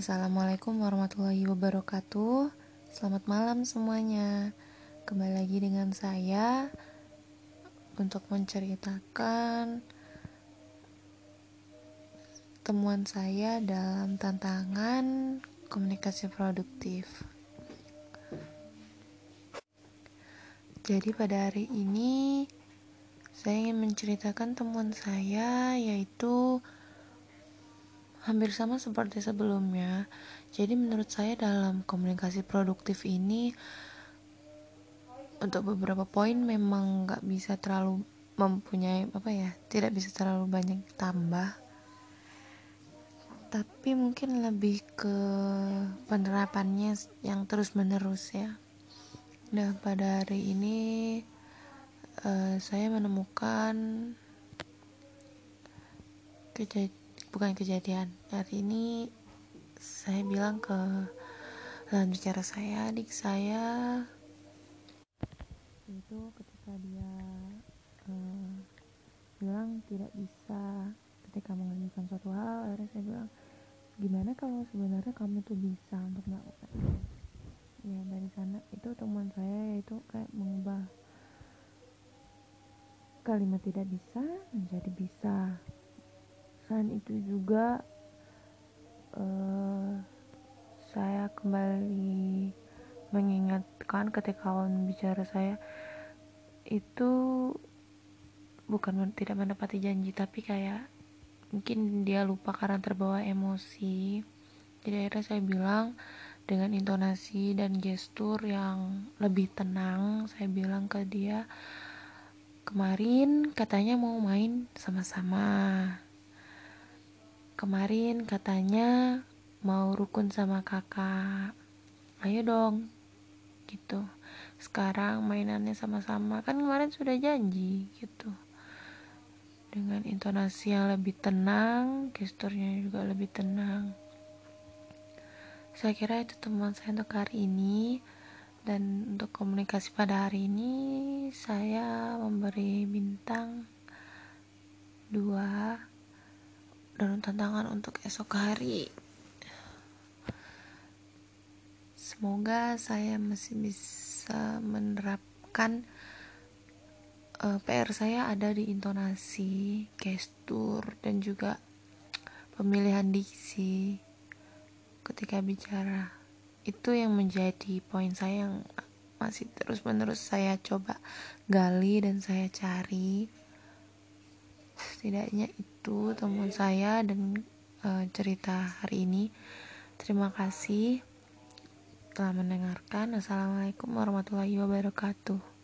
Assalamualaikum warahmatullahi wabarakatuh. Selamat malam semuanya. Kembali lagi dengan saya untuk menceritakan temuan saya dalam tantangan komunikasi produktif. Jadi pada hari ini saya ingin menceritakan temuan saya yaitu hampir sama seperti sebelumnya. Jadi menurut saya dalam komunikasi produktif ini untuk beberapa poin memang nggak bisa terlalu mempunyai apa ya, tidak bisa terlalu banyak tambah. Tapi mungkin lebih ke penerapannya yang terus menerus ya. Nah pada hari ini uh, saya menemukan kejadian bukan kejadian. Hari ini saya bilang ke lawan bicara saya adik saya. Itu ketika dia uh, bilang tidak bisa ketika mengerjakan suatu hal akhirnya saya bilang gimana kalau sebenarnya kamu tuh bisa untuk melakukan ya dari sana itu teman saya yaitu kayak mengubah kalimat tidak bisa menjadi bisa selain itu juga uh, saya kembali mengingatkan ketika kawan bicara saya itu bukan tidak menepati janji tapi kayak mungkin dia lupa karena terbawa emosi. Jadi akhirnya saya bilang dengan intonasi dan gestur yang lebih tenang saya bilang ke dia kemarin katanya mau main sama-sama Kemarin katanya mau rukun sama kakak. Ayo dong. Gitu. Sekarang mainannya sama-sama. Kan kemarin sudah janji gitu. Dengan intonasi yang lebih tenang, gesturnya juga lebih tenang. Saya kira itu teman saya untuk hari ini dan untuk komunikasi pada hari ini saya memberi bintang dua dan tantangan untuk esok hari. Semoga saya masih bisa menerapkan uh, eh, PR saya ada di intonasi, gestur, dan juga pemilihan diksi ketika bicara. Itu yang menjadi poin saya yang masih terus-menerus saya coba gali dan saya cari setidaknya itu temuan saya dan uh, cerita hari ini. Terima kasih telah mendengarkan. Assalamualaikum warahmatullahi wabarakatuh